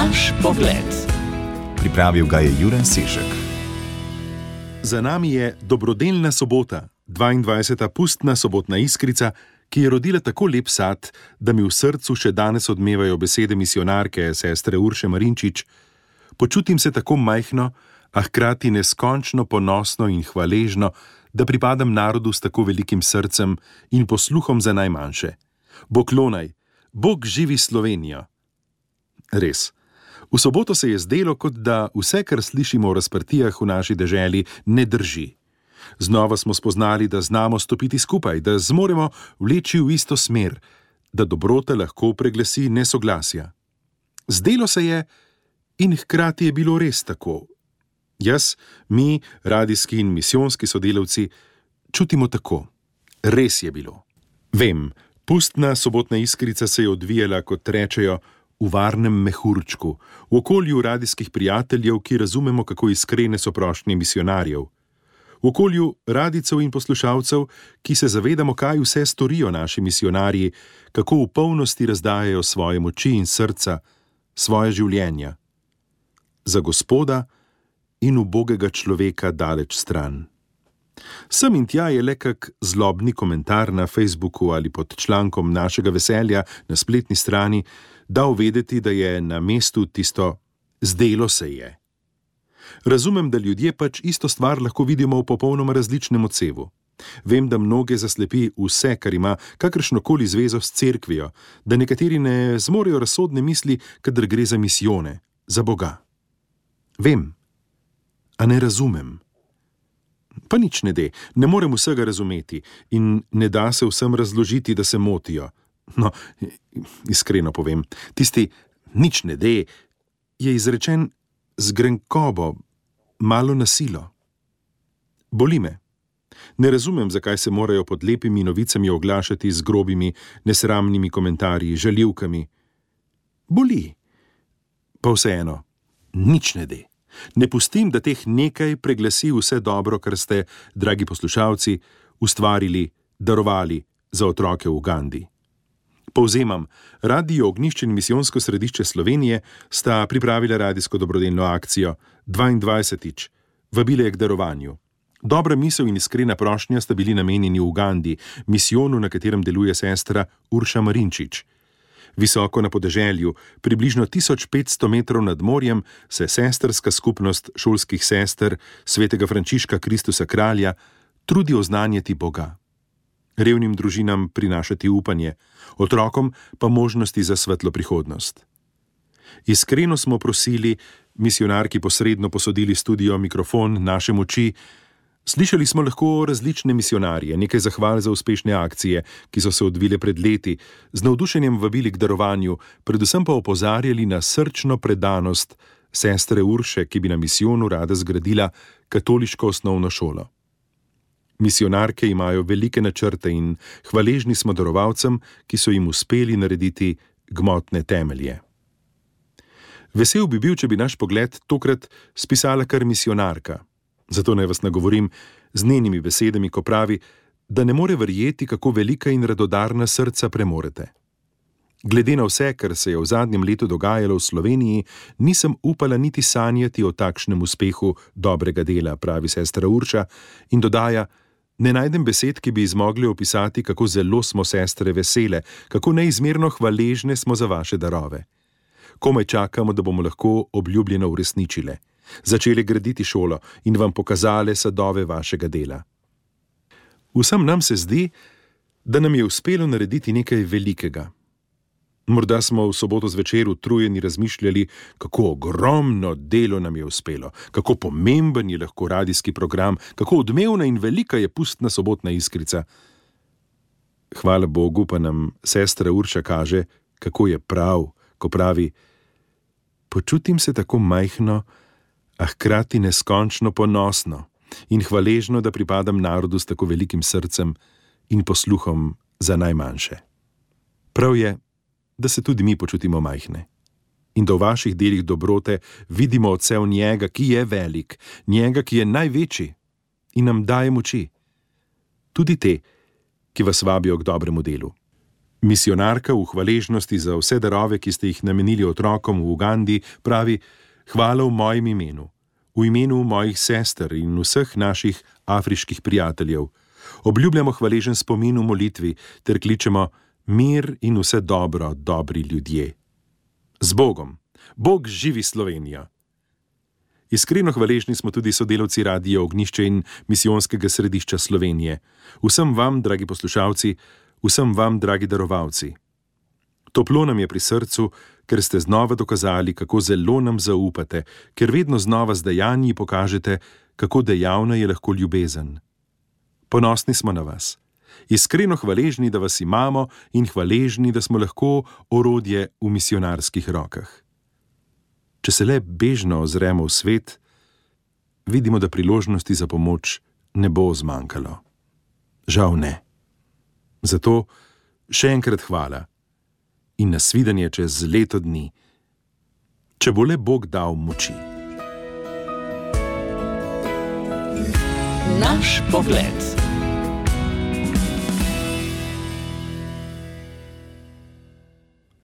Naš pogled. Pripravil ga je Juren Sešek. Za nami je dobrodelna sobota, 22. pustna sobotna iskrica, ki je rodila tako lep sad, da mi v srcu še danes odmevajo besede misionarke sestre Urše Marinčič. Počutim se tako majhno, a hkrati neskončno ponosno in hvaležno, da pripadam narodu s tako velikim srcem in posluhom za najmanjše. Bog klonaj, Bog živi Slovenijo. Res. V soboto se je zdelo, kot da vse, kar slišimo o razprtijah v naši deželi, ne drži. Znova smo spoznali, da znamo stopiti skupaj, da zmoremo vleči v isto smer, da dobrota lahko preglasi nesoglasja. Zdelo se je, in hkrati je bilo res tako. Jaz, mi, radijski in misijonski sodelavci, čutimo tako. Res je bilo. Vem, pustna sobotna iskrica se je odvijala, kot rečejo, v varnem mehurčku, v okolju radijskih prijateljev, ki razumemo, kako iskrene so prošnje misionarjev. V okolju radicev in poslušalcev, ki se zavedamo, kaj vse storijo naši misionarji, kako v polnosti razdajajo svoje moči in srca, svoje življenja. Za gospoda in ubogega človeka daleč stran. Sem in tja je le kak zlobni komentar na Facebooku ali pod člankom našega veselja na spletni strani dal vedeti, da je na mestu tisto zdelo se je. Razumem, da ljudje pač isto stvar lahko vidimo v popolnoma različnem odsevu. Vem, da mnoge zaslepi vse, kar ima kakršnokoli zvezo s cerkvijo, da nekateri ne zmorejo razsodne misli, kadar gre za misijone, za Boga. Vem, a ne razumem. Pa nič ne de, ne morem vsega razumeti in ne da se vsem razložiti, da se motijo. No, iskreno povem, tisti nič ne de, je izrečen z grenkobo, malo nasilo. Boli me. Ne razumem, zakaj se morajo pod lepimi novicami oglašati z grobimi, nesramnimi komentarji, žaljivkami. Boli. Pa vseeno, nič ne de. Ne pustim, da teh nekaj preglasi vse dobro, kar ste, dragi poslušalci, ustvarili, darovali za otroke v Gandhi. Povzemam, Radio Ognišče in Misijonsko središče Slovenije sta pripravila radijsko dobrodelno akcijo 22. Vabile k darovanju. Dobra misel in iskrena prošnja sta bili namenjeni v Gandhi, misijonu, na katerem deluje sestra Urša Marinčič. Visoko na podeželju, približno 1500 metrov nad morjem, se sestrska skupnost šolskih sester svetega Frančiška Kristusa Kralja trudi oznanjati Boga. Revnim družinam prinašati upanje, otrokom pa možnosti za svetlo prihodnost. Iskreno smo prosili, misionarki posredno posodili studio mikrofon naše moči, Slišali smo lahko različne misionarje, nekaj zahval za uspešne akcije, ki so se odvile pred leti, z navdušenjem vabili k darovanju, predvsem pa opozarjali na srčno predanost sestre Urše, ki bi na misijonu rada zgradila katoliško osnovno šolo. Misionarke imajo velike načrte in hvaležni smo darovalcem, ki so jim uspeli narediti gmotne temelje. Vesel bi bil, če bi naš pogled tokrat spisala kar misionarka. Zato naj vas nagovorim z njenimi besedami, ko pravi, da ne more verjeti, kako velika in radodarna srca premorete. Glede na vse, kar se je v zadnjem letu dogajalo v Sloveniji, nisem upala niti sanjati o takšnem uspehu dobrega dela, pravi sestra Urša in dodaja: Ne najdem besed, ki bi zmogli opisati, kako zelo smo sestre vesele, kako neizmerno hvaležne smo za vaše darove. Komaj čakamo, da bomo lahko obljubljeno uresničile začeli graditi šolo in vam pokazali sadove vašega dela. Vsem nam se zdi, da nam je uspelo narediti nekaj velikega. Morda smo v soboto zvečer utrujeni razmišljali, kako ogromno delo nam je uspelo, kako pomemben je lahko radijski program, kako odmevna in velika je pustna sobotna iskrica. Hvala Bogu pa nam sestra Urša kaže, kako je prav, ko pravi: Počutim se tako majhno, a hkrati neskončno ponosno in hvaležno, da pripadam narodu s tako velikim srcem in posluhom za najmanjše. Prav je, da se tudi mi počutimo majhne in da v vaših delih dobrote vidimo odsev njega, ki je velik, njega, ki je največji in nam daje moči. Tudi te, ki vas vabijo k dobremu delu. Misionarka v hvaležnosti za vse darove, ki ste jih namenili otrokom v Ugandi, pravi: Hvala v mojem imenu, v imenu mojih sester in vseh naših afriških prijateljev. Obljubljamo hvaležen spomin v molitvi ter kličemo mir in vse dobro, dobri ljudje. Z Bogom, Bog živi Slovenijo. Iskreno hvaležni smo tudi sodelavci Radia Ognišče in misijonskega središča Slovenije. Vsem vam, dragi poslušalci, vsem vam, dragi darovalci. Toplo nam je pri srcu, ker ste znova dokazali, kako zelo nam zaupate, ker vedno znova z dejanji pokažete, kako dejavna je lahko ljubezen. Ponosni smo na vas, iskreno hvaležni, da vas imamo in hvaležni, da smo lahko orodje v misionarskih rokah. Če se le bežno ozremo v svet, vidimo, da priložnosti za pomoč ne bo zmanjkalo. Žal ne. Zato še enkrat hvala in nasvidenje čez leto dni, če bo le Bog dal moči. Naš pogled.